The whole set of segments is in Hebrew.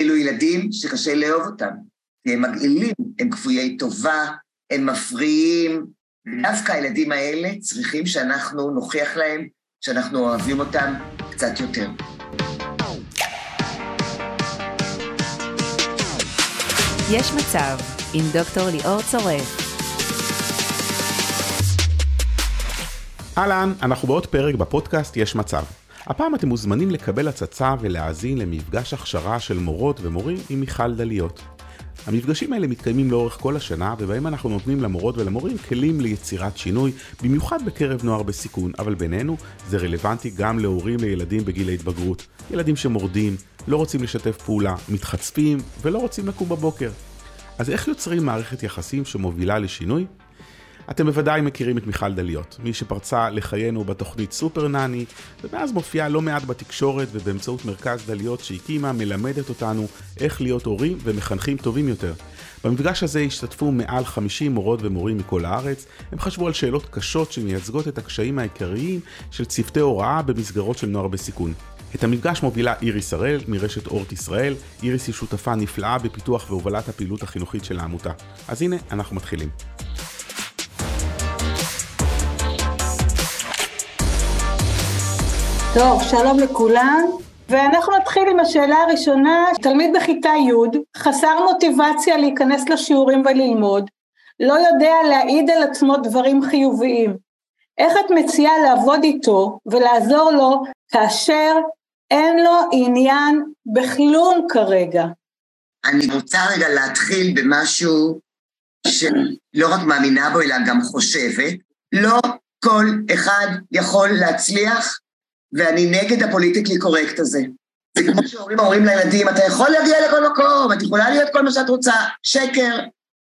אלו ילדים שקשה לאהוב אותם, הם מגעילים, הם כפויי טובה, הם מפריעים. דווקא הילדים האלה צריכים שאנחנו נוכיח להם שאנחנו אוהבים אותם קצת יותר. יש מצב עם דוקטור ליאור צורף. אהלן, אנחנו בעוד פרק בפודקאסט יש מצב. הפעם אתם מוזמנים לקבל הצצה ולהאזין למפגש הכשרה של מורות ומורים עם מיכל דליות. המפגשים האלה מתקיימים לאורך כל השנה, ובהם אנחנו נותנים למורות ולמורים כלים ליצירת שינוי, במיוחד בקרב נוער בסיכון, אבל בינינו זה רלוונטי גם להורים לילדים בגיל ההתבגרות. ילדים שמורדים, לא רוצים לשתף פעולה, מתחצפים ולא רוצים לקום בבוקר. אז איך יוצרים מערכת יחסים שמובילה לשינוי? אתם בוודאי מכירים את מיכל דליות, מי שפרצה לחיינו בתוכנית סופר נאני, ומאז מופיעה לא מעט בתקשורת ובאמצעות מרכז דליות שהקימה, מלמדת אותנו איך להיות הורים ומחנכים טובים יותר. במפגש הזה השתתפו מעל 50 מורות ומורים מכל הארץ, הם חשבו על שאלות קשות שמייצגות את הקשיים העיקריים של צוותי הוראה במסגרות של נוער בסיכון. את המפגש מובילה איריס הראל מרשת אורט ישראל. איריס היא שותפה נפלאה בפיתוח והובלת הפעילות החינוכית של העמותה. אז הנה, אנחנו מתחילים. טוב, שלום לכולם, ואנחנו נתחיל עם השאלה הראשונה, תלמיד בכיתה י', חסר מוטיבציה להיכנס לשיעורים וללמוד, לא יודע להעיד על עצמו דברים חיוביים. איך את מציעה לעבוד איתו ולעזור לו כאשר אין לו עניין בכלום כרגע? אני רוצה רגע להתחיל במשהו שלא רק מאמינה בו, אלא גם חושבת. לא כל אחד יכול להצליח ואני נגד ה politically correct הזה. זה כמו שהורים אומרים לילדים, אתה יכול להגיע לכל מקום, את יכולה להיות כל מה שאת רוצה. שקר,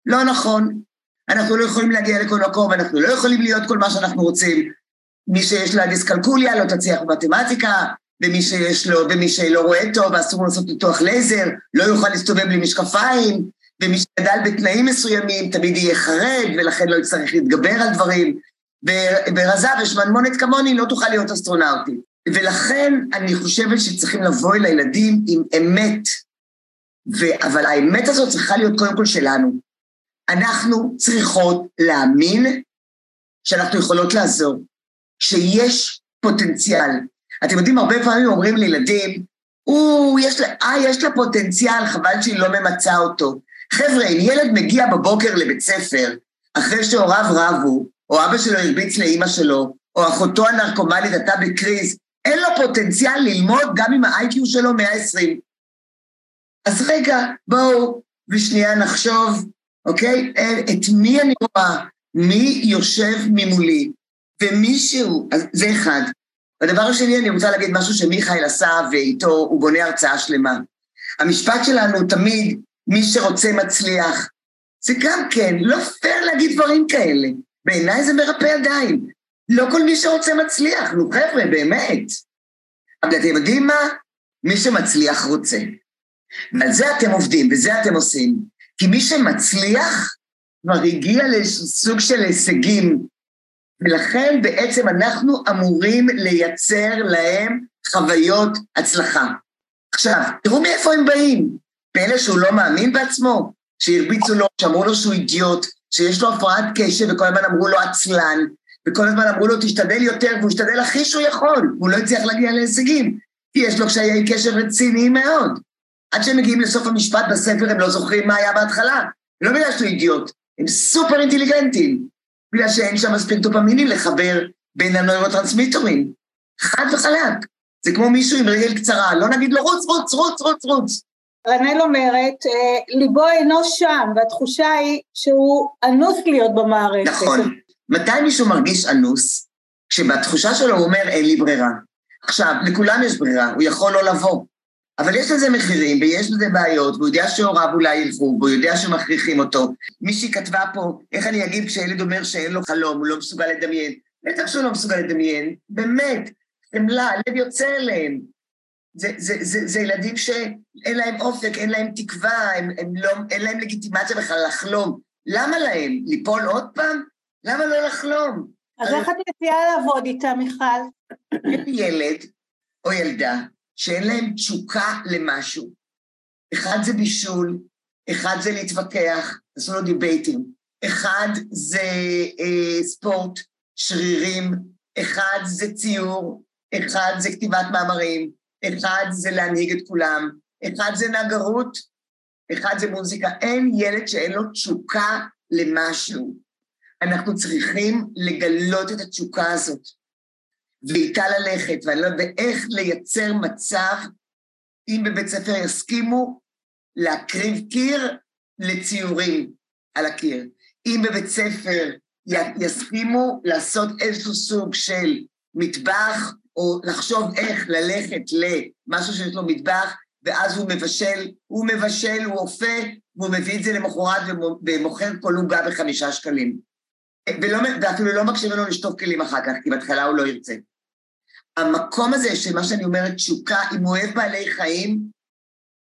לא נכון. אנחנו לא יכולים להגיע לכל מקום, אנחנו לא יכולים להיות כל מה שאנחנו רוצים. מי שיש לה דיסקלקוליה לא תצליח במתמטיקה, ומי שיש לו, ומי שלא רואה טוב ואסור לעשות ניתוח לייזר, לא יוכל להסתובב בלי משקפיים, ומי שגדל בתנאים מסוימים תמיד יהיה חרד, ולכן לא יצטרך להתגבר על דברים. ורזה ושמנמונת כמוני לא תוכל להיות אסטרונאוטית. ולכן אני חושבת שצריכים לבוא אל הילדים עם אמת, ו... אבל האמת הזאת צריכה להיות קודם כל שלנו. אנחנו צריכות להאמין שאנחנו יכולות לעזור, שיש פוטנציאל. אתם יודעים, הרבה פעמים אומרים לילדים, או, יש לה, אה, יש לה פוטנציאל, חבל שהיא לא ממצה אותו. חבר'ה, אם ילד מגיע בבוקר לבית ספר, אחרי שהוריו רבו, או אבא שלו הרביץ לאימא שלו, או אחותו הנרקומנית הייתה בקריז, אין לו פוטנציאל ללמוד גם אם ה-IQ שלו 120. אז רגע, בואו ושנייה נחשוב, אוקיי? את מי אני רואה? מי יושב ממולי? ומישהו, אז זה אחד. הדבר השני, אני רוצה להגיד משהו שמיכאל עשה ואיתו הוא בונה הרצאה שלמה. המשפט שלנו תמיד, מי שרוצה מצליח. זה גם כן, לא פייר להגיד דברים כאלה. בעיניי זה מרפא ידיים. לא כל מי שרוצה מצליח, נו חבר'ה, באמת. אבל אתם יודעים מה? מי שמצליח רוצה. ועל זה אתם עובדים, וזה אתם עושים. כי מי שמצליח כבר הגיע לסוג של הישגים, ולכן בעצם אנחנו אמורים לייצר להם חוויות הצלחה. עכשיו, תראו מאיפה הם באים. פלא שהוא לא מאמין בעצמו, שהרביצו לו, שאמרו לו שהוא אידיוט, שיש לו הפרעת קשב וכל הזמן אמרו לו עצלן, וכל הזמן אמרו לו תשתדל יותר, והוא השתדל הכי שהוא יכול, והוא לא הצליח להגיע להישגים, כי יש לו קשיי קשב רציניים מאוד. עד שהם מגיעים לסוף המשפט בספר הם לא זוכרים מה היה בהתחלה, לא בגלל שהוא אידיוט, הם סופר אינטליגנטים, בגלל שאין שם מספיק דופמינים לחבר בין הנוירוטרנסמיטורים. חד וחלק. זה כמו מישהו עם רגל קצרה, לא נגיד לו רוץ, רוץ, רוץ, רוץ, רוץ. רנל אומרת, אה, ליבו אינו שם, והתחושה היא שהוא אנוס להיות במערכת. נכון. מתי מישהו מרגיש אנוס? כשבתחושה שלו הוא אומר, אין לי ברירה. עכשיו, לכולם יש ברירה, הוא יכול לא לבוא. אבל יש לזה מחירים ויש לזה בעיות, והוא יודע שהוריו אולי ילכו, והוא יודע שמכריחים אותו. מישהי כתבה פה, איך אני אגיד כשילד אומר שאין לו חלום, הוא לא מסוגל לדמיין. בטח שהוא לא מסוגל לדמיין, באמת, חמלה, הלב יוצא אליהם. זה, זה, זה, זה ילדים שאין להם אופק, אין להם תקווה, הם, הם לא, אין להם לגיטימציה בכלל לחלום. למה להם? ליפול עוד פעם? למה לא לחלום? אז איך את מציעה לעבוד איתה, מיכל? ילד או ילדה שאין להם תשוקה למשהו, אחד זה בישול, אחד זה להתווכח, עשו לו דיבייטים, אחד זה אה, ספורט, שרירים, אחד זה ציור, אחד זה כתיבת מאמרים, אחד זה להנהיג את כולם, אחד זה נגרות, אחד זה מוזיקה. אין ילד שאין לו תשוקה למשהו. אנחנו צריכים לגלות את התשוקה הזאת, ואיתה ללכת, ואני לא לייצר מצב, אם בבית ספר יסכימו, להקריב קיר לציורים על הקיר. אם בבית ספר יסכימו לעשות איזשהו סוג של מטבח, או לחשוב איך ללכת למשהו שיש לו מטבח, ואז הוא מבשל, הוא מבשל, הוא אופה, והוא מביא את זה למחרת ומוכר כל עוגה בחמישה שקלים. ולא, ואפילו לא מקשיב לנו לשטוף כלים אחר כך, כי בהתחלה הוא לא ירצה. המקום הזה, שמה שאני אומרת, תשוקה, אם הוא אוהב בעלי חיים,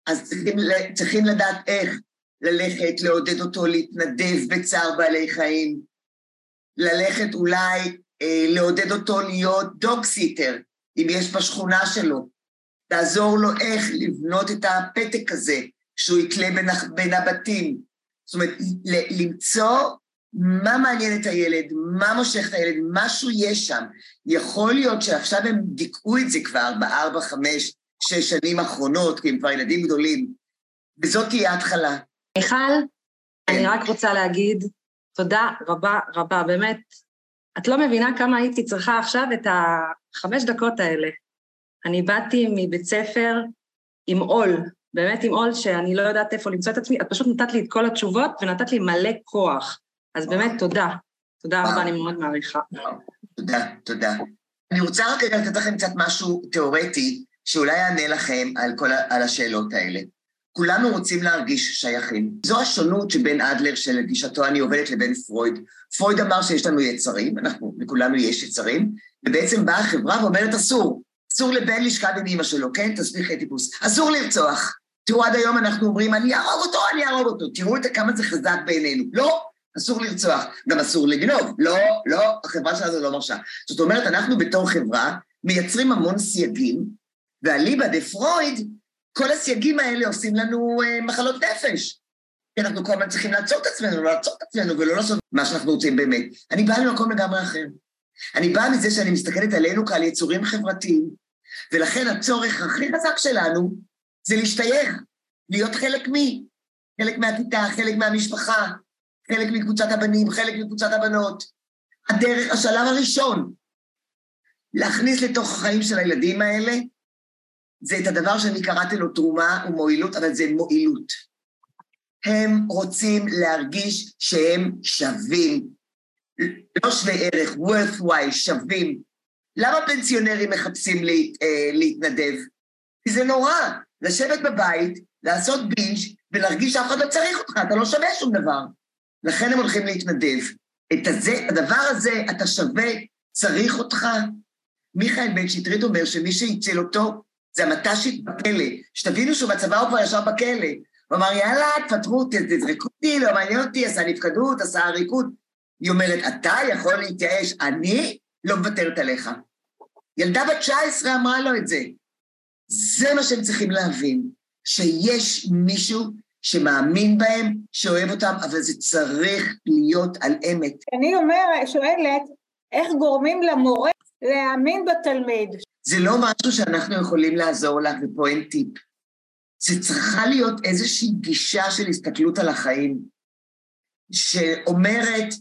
אז צריכים, צריכים לדעת איך ללכת, לעודד אותו להתנדב בצער בעלי חיים, ללכת אולי אה, לעודד אותו להיות דוג סיטר, אם יש בשכונה שלו, לעזור לו איך לבנות את הפתק הזה, שהוא יתלה בין, בין הבתים. זאת אומרת, למצוא מה מעניין את הילד, מה מושך את הילד, משהו יש שם. יכול להיות שעכשיו הם דיכאו את זה כבר בארבע, חמש, שש שנים האחרונות, כי הם כבר ילדים גדולים, וזאת תהיה ההתחלה. מיכל, אני כן. רק רוצה להגיד תודה רבה רבה, באמת, את לא מבינה כמה הייתי צריכה עכשיו את החמש דקות האלה. אני באתי מבית ספר עם עול, באמת עם עול שאני לא יודעת איפה למצוא את עצמי, את פשוט נתת לי את כל התשובות ונתת לי מלא כוח. אז באמת תודה. תודה רבה, אני מאוד מעריכה. תודה, תודה. אני רוצה רק לתת לכם קצת משהו תיאורטי, שאולי יענה לכם על כל על השאלות האלה. כולנו רוצים להרגיש שייכים. זו השונות שבין אדלר, שלגישתו אני עובדת, לבין פרויד. פרויד אמר שיש לנו יצרים, אנחנו, לכולנו יש יצרים, ובעצם באה החברה ואומרת אסור. אסור לבן לשכב עם אמא שלו, כן? תסביך טיפוס. אסור לרצוח. תראו, עד היום אנחנו אומרים, אני אהרוג אותו, אני אהרוג אותו. תראו כמה זה חזק בעינינו. לא, אסור לרצוח. גם אסור לגנוב. לא, לא, החברה שלנו לא מרשה. זאת אומרת, אנחנו בתור חברה מייצרים המון סייגים, ואליבא דה פרויד כל הסייגים האלה עושים לנו אה, מחלות נפש. כי אנחנו כל הזמן צריכים לעצור את עצמנו, לא לעצור את עצמנו ולא לעשות מה שאנחנו רוצים באמת. אני באה ממקום לגמרי אחר. אני באה מזה שאני מסתכלת עלינו כעל יצורים חברתיים, ולכן הצורך הכי חזק שלנו זה להשתייך, להיות חלק מי, חלק מהכיתה, חלק מהמשפחה, חלק מקבוצת הבנים, חלק מקבוצת הבנות. הדרך, השלב הראשון, להכניס לתוך החיים של הילדים האלה זה את הדבר שאני קראתי לו תרומה ומועילות, אבל זה מועילות. הם רוצים להרגיש שהם שווים, לא שווה ערך, worthwhile, שווים. למה פנסיונרים מחפשים לה, אה, להתנדב? כי זה נורא, לשבת בבית, לעשות בינג' ולהרגיש שאף אחד לא צריך אותך, אתה לא שווה שום דבר. לכן הם הולכים להתנדב. את הזה, הדבר הזה, אתה שווה, צריך אותך. מיכאל בן שטרית אומר שמי שהציל אותו זה המט"שית בכלא. שתבינו שהוא בצבא הוא כבר ישב בכלא. הוא אמר, יאללה, תפטרו, תזרקו אותי, לא מעניין אותי, עשה נפקדות, עשה עריקות. היא אומרת, אתה יכול להתייאש, אני לא מוותרת עליך. ילדה בת 19 אמרה לו את זה. זה מה שהם צריכים להבין, שיש מישהו שמאמין בהם, שאוהב אותם, אבל זה צריך להיות על אמת. אני אומרת, שואלת, איך גורמים למורה להאמין בתלמיד? זה לא משהו שאנחנו יכולים לעזור לך, ופה אין טיפ. זה צריכה להיות איזושהי גישה של הסתכלות על החיים, שאומרת,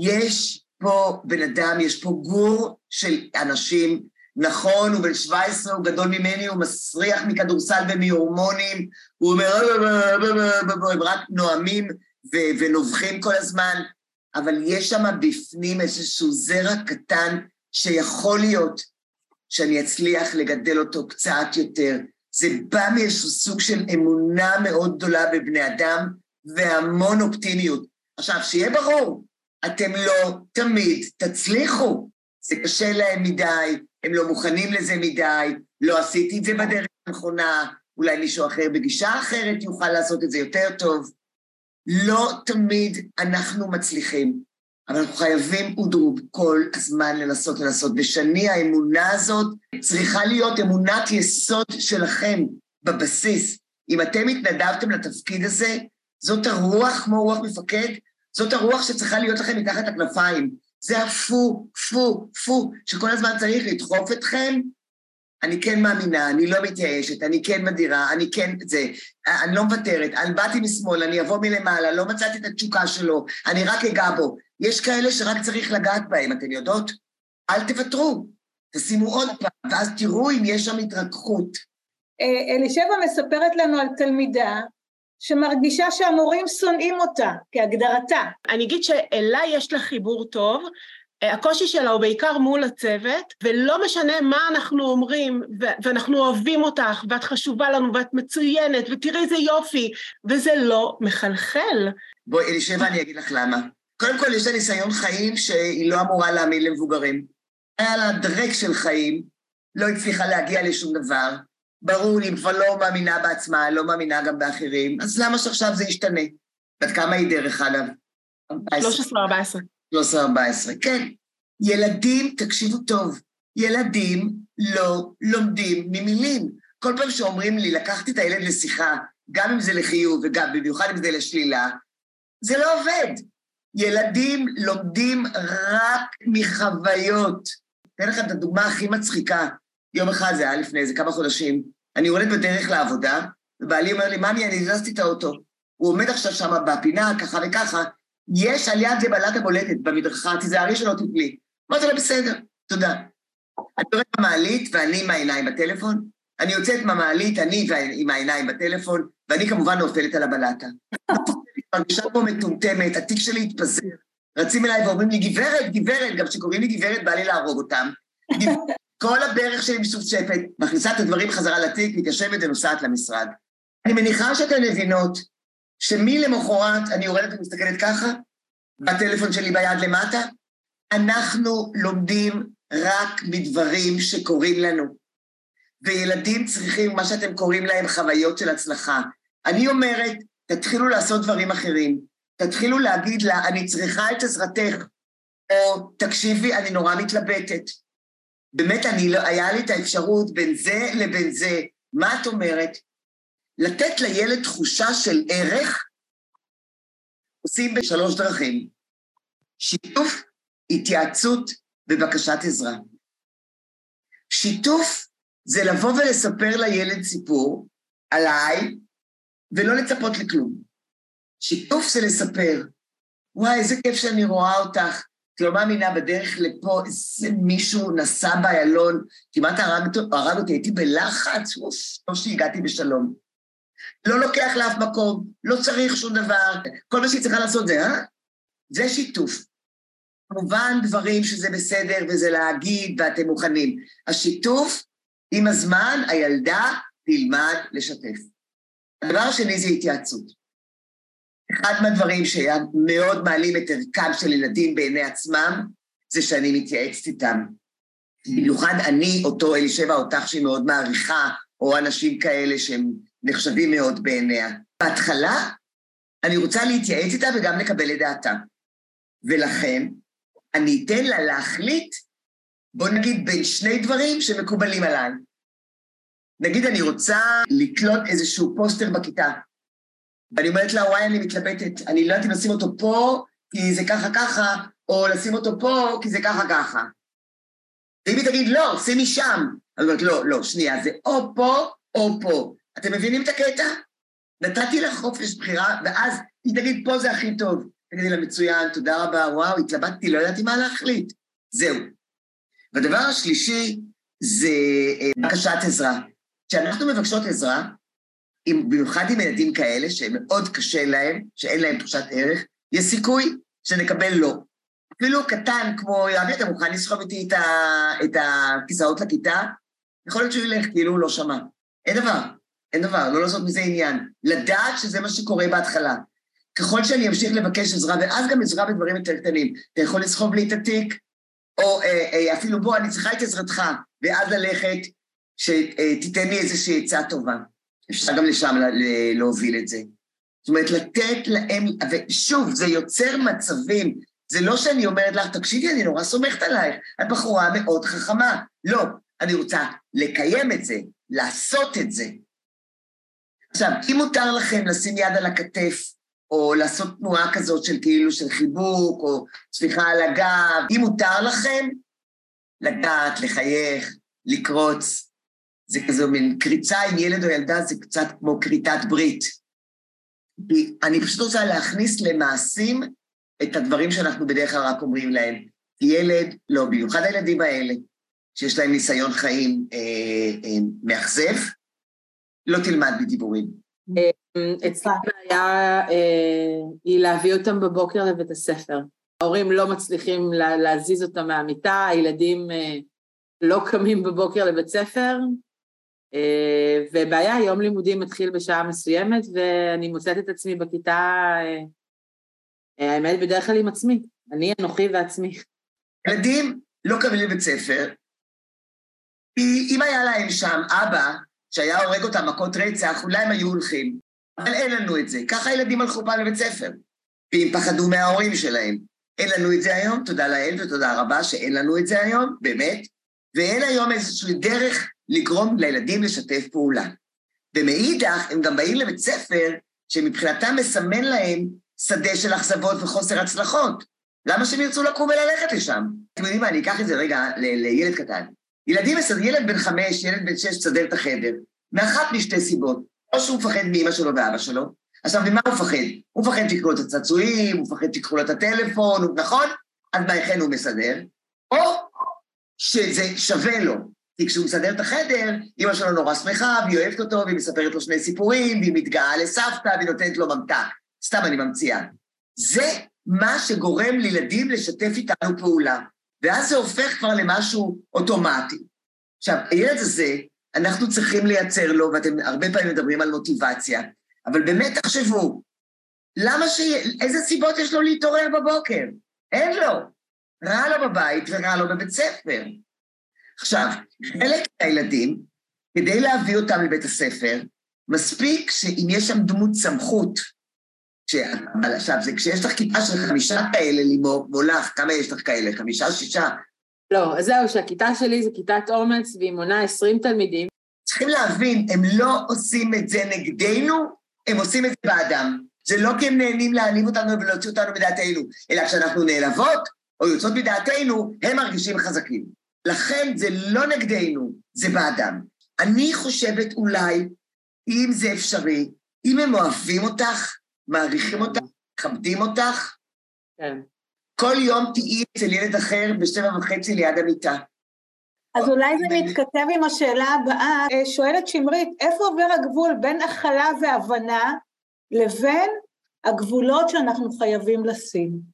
יש פה בן אדם, יש פה גור של אנשים, נכון, הוא בן 17, הוא גדול ממני, הוא מסריח מכדורסל ומהורמונים, הוא אומר, הם רק נואמים ונובחים כל הזמן, אבל יש שם בפנים איזשהו זרע קטן שיכול להיות שאני אצליח לגדל אותו קצת יותר. זה בא מאיזשהו סוג של אמונה מאוד גדולה בבני אדם והמון אופטימיות. עכשיו, שיהיה ברור, אתם לא תמיד תצליחו. זה קשה להם מדי, הם לא מוכנים לזה מדי, לא עשיתי את זה בדרך הנכונה, אולי מישהו אחר בגישה אחרת יוכל לעשות את זה יותר טוב. לא תמיד אנחנו מצליחים. אבל אנחנו חייבים אודרוב כל הזמן לנסות לנסות. ושאני, האמונה הזאת צריכה להיות אמונת יסוד שלכם בבסיס. אם אתם התנדבתם לתפקיד הזה, זאת הרוח כמו רוח מפקד, זאת הרוח שצריכה להיות לכם מתחת לכנפיים. זה הפו, פו, פו, שכל הזמן צריך לדחוף אתכם. אני כן מאמינה, אני לא מתייאשת, אני כן מדירה, אני כן זה, אני לא מוותרת, אני באתי משמאל, אני אבוא מלמעלה, לא מצאתי את התשוקה שלו, אני רק אגע בו. יש כאלה שרק צריך לגעת בהם, אתן יודעות? אל תוותרו, תשימו עוד פעם, ואז תראו אם יש שם התרככות. אה, אלישבע מספרת לנו על תלמידה שמרגישה שהמורים שונאים אותה, כהגדרתה. אני אגיד שאלה יש לה חיבור טוב, אה, הקושי שלה הוא בעיקר מול הצוות, ולא משנה מה אנחנו אומרים, ואנחנו אוהבים אותך, ואת חשובה לנו, ואת מצוינת, ותראי איזה יופי, וזה לא מחלחל. בואי, אלישבע, אני אגיד לך למה. קודם כל, יש לה ניסיון חיים שהיא לא אמורה להאמין למבוגרים. היה לה דרק של חיים, לא הצליחה להגיע לשום דבר. ברור לי, כבר לא מאמינה בעצמה, לא מאמינה גם באחרים, אז למה שעכשיו זה ישתנה? בת כמה היא דרך אגב? 13-14. 13-14, כן. ילדים, תקשיבו טוב, ילדים לא לומדים ממילים. כל פעם שאומרים לי, לקחתי את הילד לשיחה, גם אם זה לחיוב וגם במיוחד אם זה לשלילה, זה לא עובד. ילדים לומדים רק מחוויות. אתן לכם את הדוגמה הכי מצחיקה. יום אחד, זה היה לפני איזה כמה חודשים, אני עולת בדרך לעבודה, ובעלי אומר לי, ממי, אני הזזתי את האוטו. הוא עומד עכשיו שם בפינה, ככה וככה, יש על יד זה בעלת המולדת במדרכה, תיזהרי שלא תפלי. אמרתי לה, בסדר, תודה. אני יורדת במעלית ואני עם העיניים בטלפון, אני יוצאת מהמעלית, אני עם העיניים בטלפון, ואני כמובן נופלת על הבלטה. מרגישה פה מטומטמת, התיק שלי התפזר. רצים אליי ואומרים לי, גברת, גברת, גם כשקוראים לי גברת, בא לי להרוג אותם. כל הברך שלי משופשפת, מכניסה את הדברים חזרה לתיק, מתיישבת ונוסעת למשרד. אני מניחה שאתן מבינות שמלמחרת אני יורדת ומסתכלת ככה, בטלפון שלי ביד למטה, אנחנו לומדים רק מדברים שקורים לנו. וילדים צריכים, מה שאתם קוראים להם, חוויות של הצלחה. אני אומרת, תתחילו לעשות דברים אחרים. תתחילו להגיד לה, אני צריכה את עזרתך, או תקשיבי, אני נורא מתלבטת. באמת, אני לא, היה לי את האפשרות בין זה לבין זה. מה את אומרת? לתת לילד תחושה של ערך, עושים בשלוש דרכים. שיתוף, התייעצות ובקשת עזרה. שיתוף זה לבוא ולספר לילד סיפור עליי, ולא לצפות לכלום. שיתוף זה לספר, וואי, איזה כיף שאני רואה אותך, את לא מאמינה, בדרך לפה איזה מישהו נסע באיילון, כמעט הרג, אותי, הייתי בלחץ, אוף, לא שהגעתי בשלום. לא לוקח לאף מקום, לא צריך שום דבר, כל מה שהיא צריכה לעשות זה, אה? זה שיתוף. כמובן דברים שזה בסדר וזה להגיד ואתם מוכנים. השיתוף, עם הזמן הילדה תלמד לשתף. הדבר השני זה התייעצות. אחד מהדברים שמאוד מעלים את ערכם של ילדים בעיני עצמם, זה שאני מתייעצת איתם. במיוחד אני, אותו אלישבע, אותך שהיא מאוד מעריכה, או אנשים כאלה שהם נחשבים מאוד בעיניה. בהתחלה, אני רוצה להתייעץ איתה וגם לקבל את דעתה. ולכן, אני אתן לה להחליט, בוא נגיד, בין שני דברים שמקובלים עליי. נגיד אני רוצה לתלות איזשהו פוסטר בכיתה, ואני אומרת לה, וואי, אני מתלבטת, אני לא יודעת אם לשים אותו פה, כי זה ככה ככה, או לשים אותו פה, כי זה ככה ככה. ואם היא תגיד, לא, שימי שם. אני אומרת, לא, לא, שנייה, זה או פה או פה. אתם מבינים את הקטע? נתתי לה חופש בחירה, ואז היא תגיד, פה זה הכי טוב. תגידי לה, מצוין, תודה רבה, וואו, התלבטתי, לא ידעתי מה להחליט. זהו. והדבר השלישי זה אה, בקשת עזרה. כשאנחנו מבקשות עזרה, עם, במיוחד עם ילדים כאלה שמאוד קשה להם, שאין להם תחושת ערך, יש סיכוי שנקבל לא. אפילו קטן כמו, יאבי, אתה מוכן לסחוב איתי את, את הכיסאות לכיתה? יכול להיות שהוא ילך כאילו הוא לא שמע. אין דבר, אין דבר, לא לעשות מזה עניין. לדעת שזה מה שקורה בהתחלה. ככל שאני אמשיך לבקש עזרה, ואז גם עזרה בדברים יותר קטנים, אתה יכול לסחוב לי את התיק, או אה, אה, אפילו בוא, אני צריכה את עזרתך, ואז ללכת, שתיתן לי איזושהי עצה טובה. אפשר גם לשם להוביל את זה. זאת אומרת, לתת להם, ושוב, זה יוצר מצבים, זה לא שאני אומרת לך, תקשיבי, אני נורא סומכת עלייך, את בחורה מאוד חכמה. לא, אני רוצה לקיים את זה, לעשות את זה. עכשיו, אם מותר לכם לשים יד על הכתף, או לעשות תנועה כזאת של כאילו של חיבוק, או סליחה על הגב, אם מותר לכם, לגעת, לחייך, לקרוץ, זה כזו מין קריצה עם ילד או ילדה, זה קצת כמו כריתת ברית. אני פשוט רוצה להכניס למעשים את הדברים שאנחנו בדרך כלל רק אומרים להם. ילד, לא, במיוחד הילדים האלה, שיש להם ניסיון חיים אה, אה, מאכזב, לא תלמד בדיבורים. אה, אצלי הבעיה אה, היא להביא אותם בבוקר לבית הספר. ההורים לא מצליחים להזיז אותם מהמיטה, הילדים אה, לא קמים בבוקר לבית ספר, ובעיה, יום לימודים מתחיל בשעה מסוימת, ואני מוצאת את עצמי בכיתה, האמת, בדרך כלל עם עצמי, אני, אנוכי ועצמי. ילדים לא קמים לבית ספר, אם היה להם שם אבא שהיה הורג אותם מכות רצח, אולי הם היו הולכים. אבל אין לנו את זה. ככה הילדים הלכו פעם לבית ספר. ואם פחדו מההורים שלהם. אין לנו את זה היום, תודה לאל ותודה רבה שאין לנו את זה היום, באמת. ואין היום איזושהי דרך לגרום לילדים לשתף פעולה. ומאידך, הם גם באים לבית ספר שמבחינתם מסמן להם שדה של אכזבות וחוסר הצלחות. למה שהם ירצו לקום וללכת לשם? אתם יודעים מה, אני אקח את זה רגע לילד קטן. ילדים, ילד בן חמש, ילד בן שש, תסדר את החדר, מאחת משתי סיבות. או שהוא מפחד מאמא שלו ואבא שלו, עכשיו, ממה הוא מפחד? הוא מפחד שיקחו לו את הצעצועים, הוא מפחד שיקחו לו את הטלפון, נכון? אז מה, איך הוא מסדר? או שזה שווה לו, כי כשהוא מסדר את החדר, אמא שלו נורא שמחה, והיא אוהבת אותו, והיא מספרת לו שני סיפורים, והיא מתגאה לסבתא, והיא נותנת לו ממתק. סתם אני ממציאה. זה מה שגורם לילדים לשתף איתנו פעולה. ואז זה הופך כבר למשהו אוטומטי. עכשיו, הילד הזה, אנחנו צריכים לייצר לו, ואתם הרבה פעמים מדברים על מוטיבציה, אבל באמת תחשבו, למה ש... איזה סיבות יש לו להתעורר בבוקר? אין לו. רע לו בבית ורע לו בבית ספר. עכשיו, חלק מהילדים, כדי להביא אותם לבית הספר, מספיק שאם יש שם דמות סמכות, עכשיו, זה כשיש לך כיתה של חמישה כאלה, לימור, מולך, כמה יש לך כאלה? חמישה, שישה? לא, אז זהו, שהכיתה שלי זה כיתת אומץ והיא מונה עשרים תלמידים. צריכים להבין, הם לא עושים את זה נגדנו, הם עושים את זה באדם. זה לא כי הם נהנים להעליב אותנו ולהוציא אותנו מדעתנו, אלא כשאנחנו נעלבות או יוצאות מדעתנו, הם מרגישים חזקים. לכן זה לא נגדנו, זה באדם. אני חושבת אולי, אם זה אפשרי, אם הם אוהבים אותך, מעריכים אותך, מכבדים אותך. כן. כל יום תהיי אצל ילד אחר בשבע וחצי ליד המיטה. אז אולי זה מתכתב עם השאלה הבאה. אה, שואלת שמרית, איפה עובר הגבול בין הכלה והבנה לבין הגבולות שאנחנו חייבים לשים?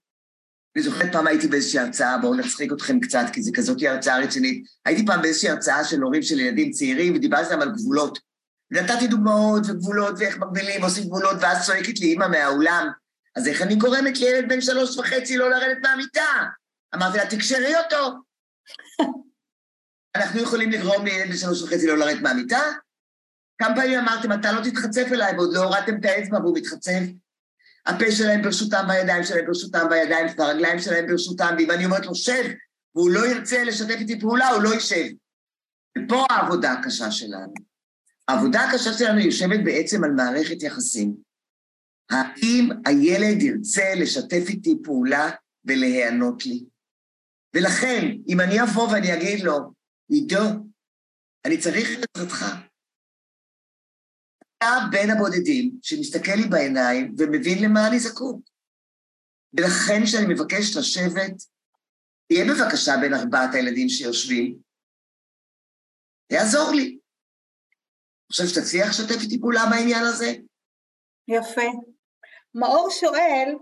אני זוכרת פעם הייתי באיזושהי הרצאה, בואו נצחיק אתכם קצת, כי זו כזאת הרצאה רצינית. הייתי פעם באיזושהי הרצאה של הורים של ילדים צעירים, ודיברתי להם על גבולות. נתתי דוגמאות וגבולות ואיך מגבילים, עושים גבולות, ואז צועקת לי אימא מהאולם, אז איך אני גורמת לילד בן שלוש וחצי לא לרדת מהמיטה? אמרתי לה, תקשרי אותו. אנחנו יכולים לגרום לילד בן שלוש וחצי לא לרדת מהמיטה? כמה פעמים אמרתם, אתה לא תתחצף אליי, ועוד לא הורדתם את האצבע והוא מתחצף? הפה שלהם ברשותם והידיים שלהם ברשותם והידיים והרגליים שלהם ברשותם, ואם אני אומרת לו שב, והוא לא ירצה לשתף איתי פעולה, הוא לא יישב. ופה העבודה הקשה שלנו. העבודה הקשה שלנו יושבת בעצם על מערכת יחסים. האם הילד ירצה לשתף איתי פעולה ולהיענות לי? ולכן, אם אני אבוא ואני אגיד לו, עידו, אני צריך את עזרתך. אתה בין הבודדים שמסתכל לי בעיניים ומבין למה אני זקוק. ולכן כשאני מבקש לשבת, תהיה בבקשה בין ארבעת הילדים שיושבים, יעזור לי. חושב שתצליח לשתף איתי פעולה בעניין הזה? יפה. מאור שואל,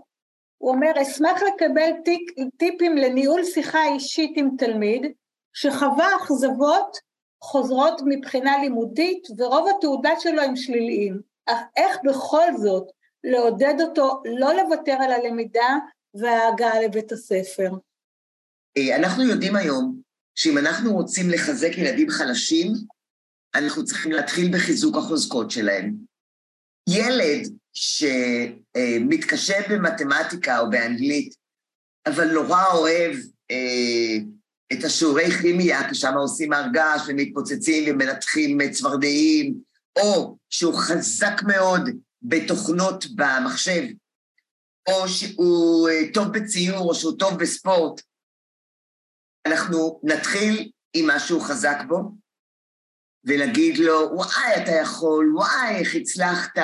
הוא אומר, אשמח לקבל טיק, טיפים לניהול שיחה אישית עם תלמיד שחווה אכזבות חוזרות מבחינה לימודית ורוב התעודה שלו הם שליליים. אך איך בכל זאת לעודד אותו לא לוותר על הלמידה וההגעה לבית הספר? אה, אנחנו יודעים היום שאם אנחנו רוצים לחזק ילדים חלשים, אנחנו צריכים להתחיל בחיזוק החוזקות שלהם. ילד שמתקשה במתמטיקה או באנגלית, אבל נורא אוהב אה, את השיעורי כימיה, כי שם עושים הר געש ומתפוצצים ומנתחים צפרדעים, או שהוא חזק מאוד בתוכנות במחשב, או שהוא אה, טוב בציור, או שהוא טוב בספורט, אנחנו נתחיל עם מה שהוא חזק בו, ולהגיד לו, וואי, אתה יכול, וואי, איך הצלחת.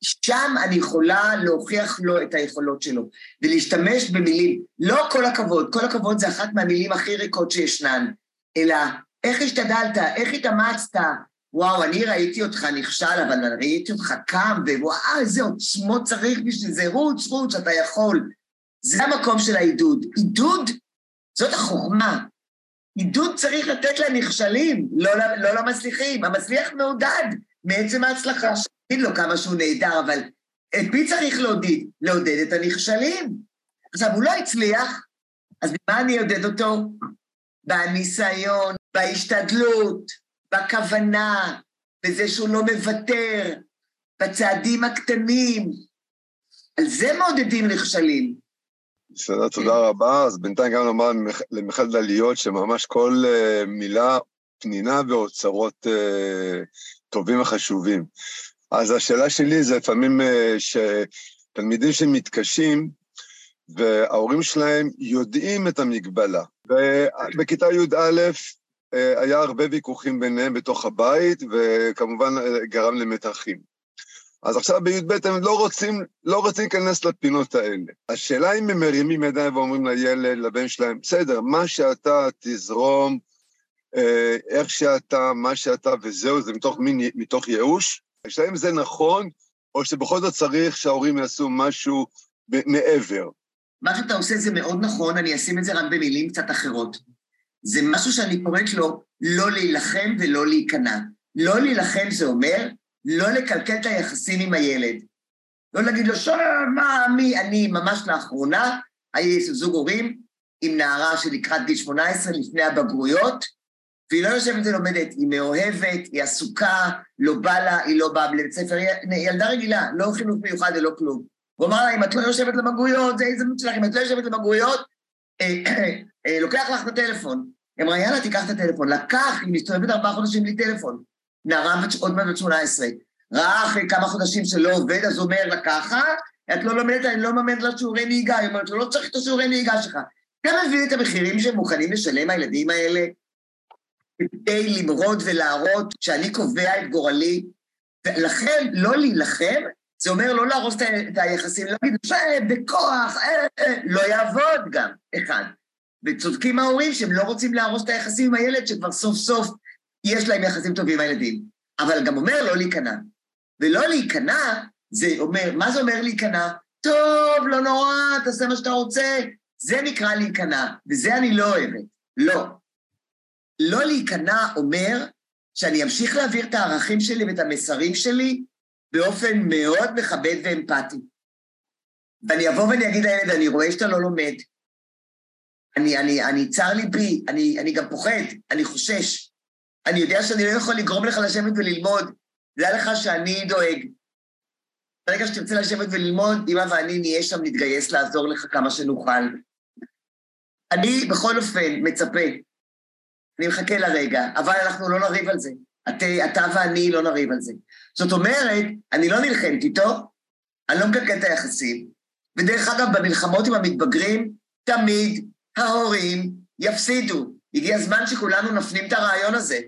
שם אני יכולה להוכיח לו את היכולות שלו, ולהשתמש במילים, לא כל הכבוד, כל הכבוד זה אחת מהמילים הכי ריקות שישנן, אלא איך השתדלת, איך התאמצת, וואו, אני ראיתי אותך נכשל, אבל ראיתי אותך קם, ווואו, איזה עוצמות צריך בשביל זה, רוץ, רוץ, אתה יכול. זה המקום של העידוד. עידוד, זאת החוכמה. עידוד צריך לתת לנכשלים, לא, לא למצליחים. המצליח מעודד מעצם ההצלחה. שיגיד לו כמה שהוא נהדר, אבל את מי צריך לעודד? לעודד את הנכשלים. עכשיו, הוא לא הצליח, אז במה אני אעודד אותו? בניסיון, בהשתדלות, בכוונה, בזה שהוא לא מוותר, בצעדים הקטנים. על זה מעודדים נכשלים. בסדר, תודה רבה. אז בינתיים גם לומר למיכל דליות שממש כל uh, מילה פנינה ואוצרות uh, טובים וחשובים. אז השאלה שלי זה לפעמים uh, שתלמידים שמתקשים, וההורים שלהם יודעים את המגבלה. ובכיתה י"א אה, היה הרבה ויכוחים ביניהם בתוך הבית, וכמובן אה, גרם למתחים. אז עכשיו בי"ב הם לא רוצים, לא רוצים להיכנס לפינות האלה. השאלה אם הם מרימים ידיים ואומרים לילד, לבן שלהם, בסדר, מה שאתה תזרום, אה, איך שאתה, מה שאתה וזהו, זה מתוך, מין, מתוך ייאוש. השאלה אם זה נכון, או שבכל זאת צריך שההורים יעשו משהו מעבר. מה שאתה עושה זה מאוד נכון, אני אשים את זה רק במילים קצת אחרות. זה משהו שאני קוראת לו לא להילחם ולא להיכנע. לא להילחם זה אומר לא לקלקל את היחסים עם הילד. לא להגיד לו, שואל, מה, מי, אני ממש לאחרונה, היה זוג הורים עם נערה שלקראת גיל 18 לפני הבגרויות, והיא לא יושבת ולומדת, היא מאוהבת, היא עסוקה, לא בא לה, היא לא באה לבית ספר, היא ילדה רגילה, לא חינוך מיוחד ולא כלום. הוא אמר לה, אם את לא יושבת לבגרויות, זה הזדמנות שלך, אם את לא יושבת לבגרויות, אה, אה, לוקח לך את הטלפון. היא אמרה, יאללה, תיקח את הטלפון. לקח, היא מסתובבת ארבעה חודשים בלי טלפון. נערה עוד מעט בת 18. ראה אחרי כמה חודשים שלא עובד, אז אומר לה ככה, את לא לומדת, אני לא מממן לה שיעורי נהיגה. היא אומרת לא צריך את השיעורי נהיגה שלך. אתה מבין את המחירים שהם מוכנים לשלם הילדים האלה? כדי למרוד ולהראות שאני קובע את גורלי. ולכן, לא להילחם, זה אומר לא להרוס את היחסים, להגיד, בכוח, אה, אה, לא יעבוד גם, אחד. וצודקים ההורים שהם לא רוצים להרוס את היחסים עם הילד, שכבר סוף סוף יש להם יחסים טובים עם הילדים. אבל גם אומר לא להיכנע. ולא להיכנע, זה אומר, מה זה אומר להיכנע? טוב, לא נורא, תעשה מה שאתה רוצה. זה נקרא להיכנע, וזה אני לא אוהבת. לא. לא להיכנע אומר שאני אמשיך להעביר את הערכים שלי ואת המסרים שלי באופן מאוד מכבד ואמפתי. ואני אבוא ואני אגיד לילד, אני רואה שאתה לא לומד, אני, אני, אני, צר ליבי, אני, אני גם פוחד, אני חושש. אני יודע שאני לא יכול לגרום לך לשבת וללמוד. דע לך שאני דואג. ברגע שתרצה לשבת וללמוד, אמא ואני נהיה שם, נתגייס לעזור לך כמה שנוכל. אני בכל אופן מצפה, אני מחכה לרגע, אבל אנחנו לא נריב על זה. את, אתה ואני לא נריב על זה. זאת אומרת, אני לא נלחמת איתו, אני לא מקלקל את היחסים, ודרך אגב, במלחמות עם המתבגרים, תמיד ההורים יפסידו. הגיע הזמן שכולנו נפנים את הרעיון הזה.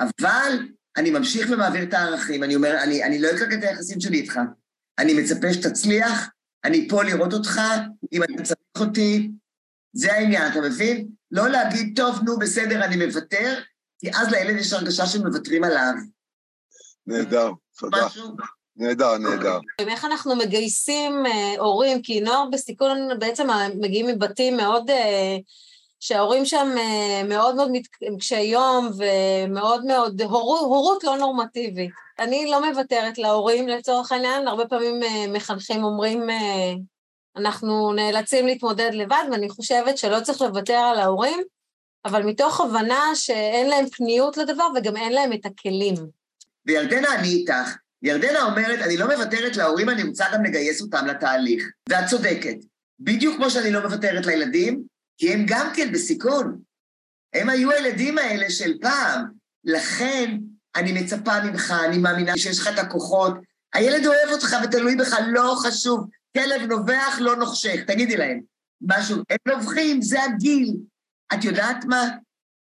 אבל אני ממשיך ומעביר את הערכים, אני אומר, אני, אני לא אקרק את היחסים שלי איתך. אני מצפה שתצליח, אני פה לראות אותך, אם אתה צריך אותי, זה העניין, אתה מבין? לא להגיד, טוב, נו, בסדר, אני מוותר, כי אז לילד יש הרגשה שמוותרים עליו. נהדר, תודה. משהו? נהדר, נהדר. איך אנחנו מגייסים אה, הורים, כי נוער בסיכון בעצם מגיעים מבתים מאוד, אה, שההורים שם אה, מאוד מאוד קשי יום ומאוד מאוד, הור, הורות לא נורמטיבית. אני לא מוותרת להורים לצורך העניין, הרבה פעמים מחנכים אומרים, אנחנו נאלצים להתמודד לבד, ואני חושבת שלא צריך לוותר על ההורים, אבל מתוך הבנה שאין להם פניות לדבר וגם אין להם את הכלים. וירדנה, אני איתך. ירדנה אומרת, אני לא מוותרת להורים, אני רוצה גם לגייס אותם לתהליך. ואת צודקת. בדיוק כמו שאני לא מוותרת לילדים, כי הם גם כן בסיכון. הם היו הילדים האלה של פעם. לכן אני מצפה ממך, אני מאמינה שיש לך את הכוחות. הילד אוהב אותך ותלוי בך, לא חשוב. כלב נובח, לא נוחשך, תגידי להם. משהו, הם נובחים, זה הגיל. את יודעת מה?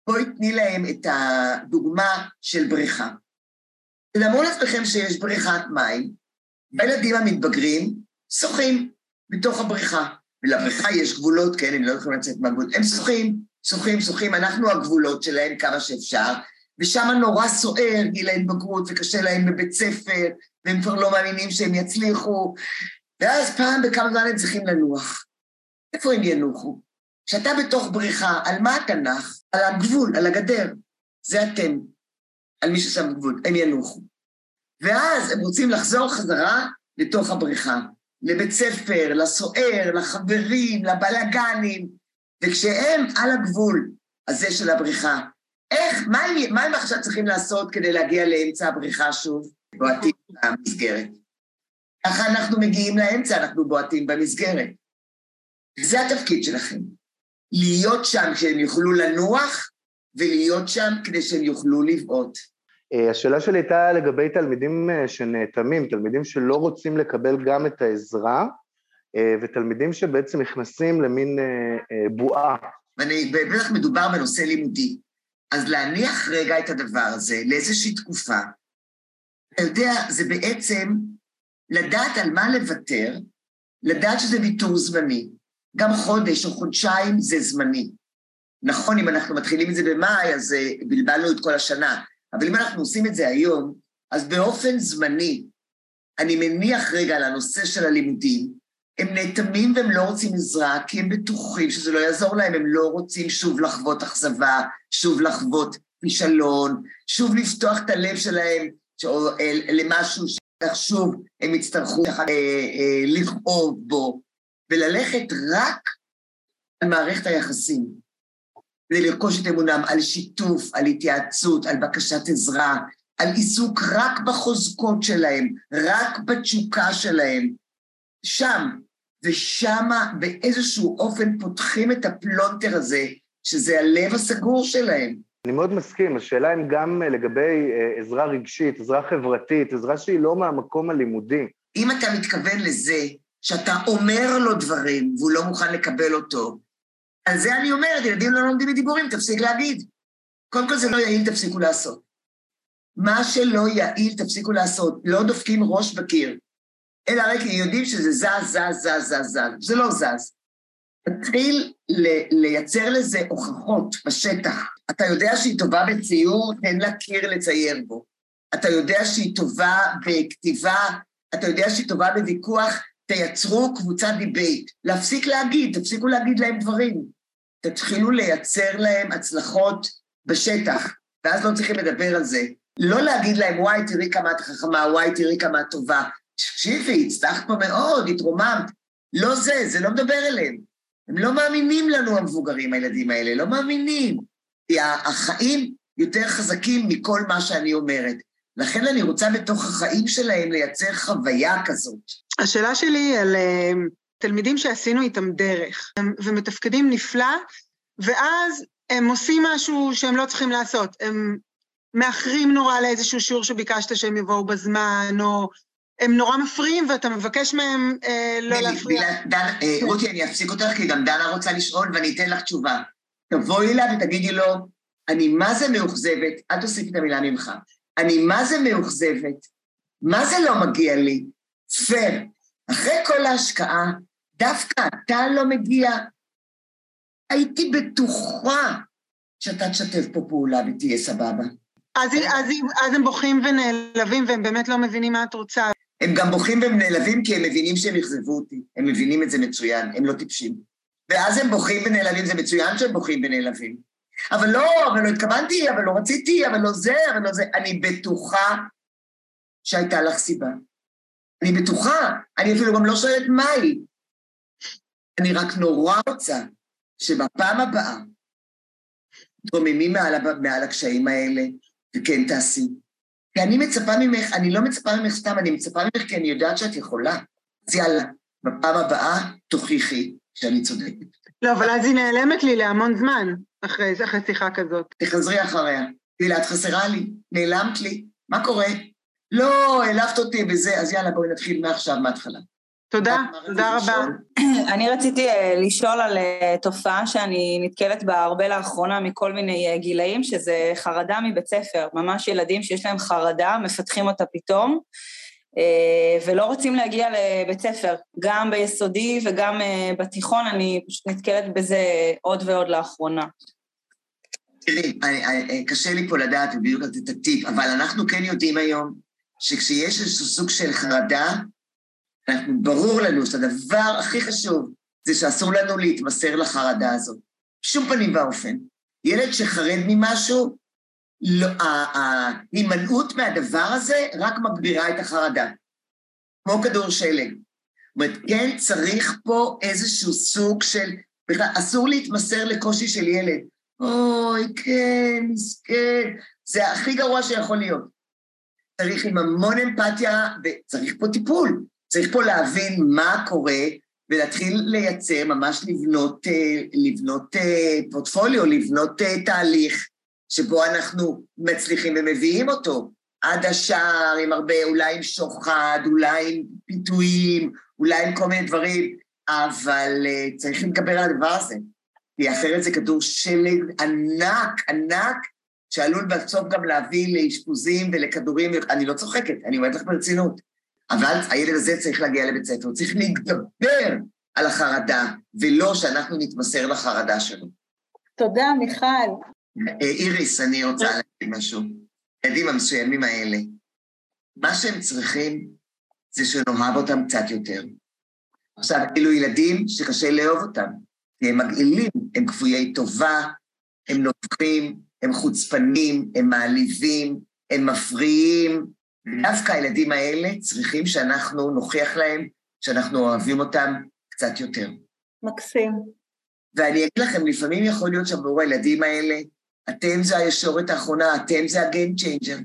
בואי תני להם את הדוגמה של בריכה. תדמרו לעצמכם שיש בריכת מים, והילדים המתבגרים שוחים בתוך הבריכה. ולבריכה יש גבולות, כן, הם לא יכולים לצאת מהגבולות. הם שוחים, שוחים, שוחים, אנחנו הגבולות שלהם כמה שאפשר, ושם נורא סוער גיל ההתבגרות, וקשה להם בבית ספר, והם כבר לא מאמינים שהם יצליחו, ואז פעם בכמה זמן הם צריכים לנוח. איפה הם ינוחו? כשאתה בתוך בריכה, על מה אתה נח? על הגבול, על הגדר. זה אתם, על מי ששם גבול, הם ינוחו. ואז הם רוצים לחזור חזרה לתוך הבריכה, לבית ספר, לסוער, לחברים, לבלגנים, וכשהם על הגבול הזה של הבריכה, איך, מה מה הם עכשיו צריכים לעשות כדי להגיע לאמצע הבריכה שוב? בועטים במסגרת. ככה אנחנו מגיעים לאמצע, אנחנו בועטים במסגרת. זה התפקיד שלכם. להיות שם כשהם יוכלו לנוח, ולהיות שם כדי שהם יוכלו לבעוט. אה, השאלה שלי הייתה לגבי תלמידים אה, שנאטמים, תלמידים שלא רוצים לקבל גם את העזרה, אה, ותלמידים שבעצם נכנסים למין בועה. ואני, בטח מדובר בנושא לימודי. אז להניח רגע את הדבר הזה לאיזושהי תקופה, אתה יודע, זה בעצם לדעת על מה לוותר, לדעת שזה ויתור זמני. גם חודש או חודשיים זה זמני. נכון, אם אנחנו מתחילים את זה במאי, אז בלבלנו את כל השנה. אבל אם אנחנו עושים את זה היום, אז באופן זמני, אני מניח רגע על הנושא של הלימודים, הם נאטמים והם לא רוצים עזרה, כי הם בטוחים שזה לא יעזור להם, הם לא רוצים שוב לחוות אכזבה, שוב לחוות כישלון, שוב לפתוח את הלב שלהם למשהו ששוב הם יצטרכו אה, אה, לכאוב בו, וללכת רק על מערכת היחסים. כדי לרכוש את אמונם על שיתוף, על התייעצות, על בקשת עזרה, על עיסוק רק בחוזקות שלהם, רק בתשוקה שלהם. שם, ושמה באיזשהו אופן פותחים את הפלונטר הזה, שזה הלב הסגור שלהם. אני מאוד מסכים, השאלה אם גם לגבי אה, עזרה רגשית, עזרה חברתית, עזרה שהיא לא מהמקום הלימודי. אם אתה מתכוון לזה שאתה אומר לו דברים והוא לא מוכן לקבל אותו, על זה אני אומרת, ילדים לא לומדים מדיבורים, תפסיק להגיד. קודם כל זה לא יעיל, תפסיקו לעשות. מה שלא יעיל, תפסיקו לעשות. לא דופקים ראש בקיר, אלא רק יודעים שזה זז, זז, זז, זז. זה לא זז. תתחיל לייצר לזה הוכחות בשטח. אתה יודע שהיא טובה בציור, תן לה קיר לצייר בו. אתה יודע שהיא טובה בכתיבה, אתה יודע שהיא טובה בוויכוח, תייצרו קבוצת debate. להפסיק להגיד, תפסיקו להגיד להם דברים. תתחילו לייצר להם הצלחות בשטח, ואז לא צריכים לדבר על זה. לא להגיד להם, וואי, תראי כמה את חכמה, וואי, תראי כמה את טובה. תקשיבי, הצלחת פה מאוד, התרוממת. לא זה, זה לא מדבר אליהם. הם לא מאמינים לנו, המבוגרים, הילדים האלה, לא מאמינים. כי החיים יותר חזקים מכל מה שאני אומרת. לכן אני רוצה בתוך החיים שלהם לייצר חוויה כזאת. השאלה שלי היא על uh, תלמידים שעשינו איתם דרך, ומתפקדים נפלא, ואז הם עושים משהו שהם לא צריכים לעשות. הם מאחרים נורא לאיזשהו שיעור שביקשת שהם יבואו בזמן, או הם נורא מפריעים ואתה מבקש מהם אה, לא להפריע. דנה, אה, רותי, אני אפסיק אותך, כי גם דנה רוצה לשאול ואני אתן לך תשובה. תבואי אליו ותגידי לו, אני מה זה מאוכזבת, אל תוסיף את המילה ממך, אני מה זה מאוכזבת, מה זה לא מגיע לי? פייר. אחרי כל ההשקעה, דווקא אתה לא מגיע. הייתי בטוחה שאתה תשתף פה פעולה ותהיה סבבה. אז, אז, אז הם בוכים ונעלבים והם באמת לא מבינים מה את רוצה. הם גם בוכים והם נעלבים כי הם מבינים שהם אכזבו אותי. הם מבינים את זה מצוין, הם לא טיפשים. ואז הם בוכים ונעלבים, זה מצוין שהם בוכים ונעלבים. אבל לא, אבל לא התכוונתי, אבל לא רציתי, אבל לא זה, אבל לא זה. אני בטוחה שהייתה לך סיבה. אני בטוחה, אני אפילו גם לא שואלת מהי. אני רק נורא רוצה שבפעם הבאה תרוממים מעל, מעל הקשיים האלה, וכן תעשי. כי אני מצפה ממך, אני לא מצפה ממך סתם, אני מצפה ממך כי אני יודעת שאת יכולה. אז יאללה, בפעם הבאה תוכיחי שאני צודקת. לא, אבל אז היא נעלמת לי להמון זמן אחרי, אחרי שיחה כזאת. תחזרי אחריה. תהילה, את חסרה לי, נעלמת לי, מה קורה? לא, העלבת אותי בזה, אז יאללה, בואי נתחיל מעכשיו, מההתחלה. תודה, תודה רבה. אני רציתי אה, לשאול על אה, תופעה שאני נתקלת בה הרבה לאחרונה מכל מיני אה, גילאים, שזה חרדה מבית ספר. ממש ילדים שיש להם חרדה, מפתחים אותה פתאום, ולא רוצים להגיע לבית ספר. גם ביסודי וגם בתיכון, אני פשוט נתקלת בזה עוד ועוד לאחרונה. תראי, קשה לי פה לדעת בדיוק את הטיפ, אבל אנחנו כן יודעים היום שכשיש איזשהו סוג של חרדה, אנחנו, ברור לנו שהדבר הכי חשוב זה שאסור לנו להתמסר לחרדה הזאת. בשום פנים ואופן. ילד שחרד ממשהו, לא, ההימנעות מהדבר הזה רק מגבירה את החרדה. כמו כדור שלג. זאת אומרת, כן צריך פה איזשהו סוג של, בכלל, אסור להתמסר לקושי של ילד. אוי, כן, מסכן, זה הכי גרוע שיכול להיות. צריך עם המון אמפתיה, וצריך פה טיפול. צריך פה להבין מה קורה ולהתחיל לייצר, ממש לבנות, אה, לבנות אה, פורטפוליו, לבנות אה, תהליך שבו אנחנו מצליחים ומביאים אותו. עד השער עם הרבה, אולי עם שוחד, אולי עם פיתויים, אולי עם כל מיני דברים, אבל צריך להתגבר על הדבר הזה, כי אחרת זה כדור שלג ענק, ענק, שעלול בסוף גם להביא לאשפוזים ולכדורים, אני לא צוחקת, אני אומרת לך ברצינות. אבל הילד הזה צריך להגיע לבית ספר, הוא צריך להתגבר על החרדה, ולא שאנחנו נתמסר לחרדה שלו. תודה, מיכל. אה, איריס, אני רוצה להגיד משהו. הילדים המסוימים האלה, מה שהם צריכים זה שנאהב אותם קצת יותר. עכשיו, אלו ילדים שקשה לאהוב אותם, כי הם מגעילים, הם כפויי טובה, הם נובחים, הם חוצפנים, הם מעליבים, הם מפריעים, דווקא הילדים האלה צריכים שאנחנו נוכיח להם שאנחנו אוהבים אותם קצת יותר. מקסים. ואני אגיד לכם, לפעמים יכול להיות שעבור הילדים האלה, אתם זה הישורת האחרונה, אתם זה ה game changer.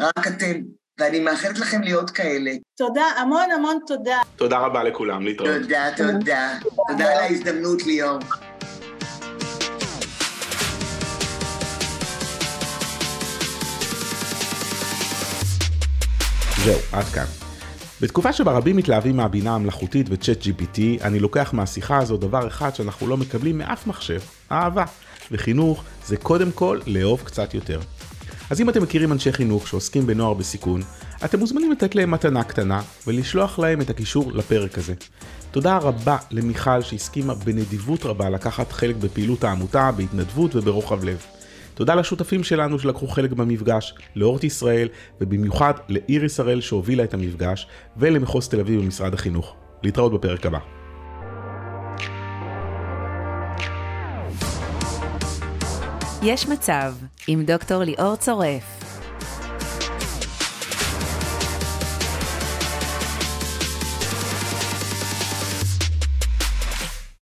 רק אתם. ואני מאחלת לכם להיות כאלה. תודה, המון המון תודה. תודה רבה לכולם, להתראות. תודה, תודה. תודה על ההזדמנות, ליאור. זהו, עד כאן. בתקופה שבה רבים מתלהבים מהבינה המלאכותית וצ'אט GPT, אני לוקח מהשיחה הזו דבר אחד שאנחנו לא מקבלים מאף מחשב, אהבה. וחינוך זה קודם כל לאהוב קצת יותר. אז אם אתם מכירים אנשי חינוך שעוסקים בנוער בסיכון, אתם מוזמנים לתת להם מתנה קטנה ולשלוח להם את הקישור לפרק הזה. תודה רבה למיכל שהסכימה בנדיבות רבה לקחת חלק בפעילות העמותה, בהתנדבות וברוחב לב. תודה לשותפים שלנו שלקחו חלק במפגש, לאורט ישראל, ובמיוחד לאיריס הראל שהובילה את המפגש, ולמחוז תל אביב במשרד החינוך. להתראות בפרק הבא. יש מצב עם דוקטור ליאור צורף.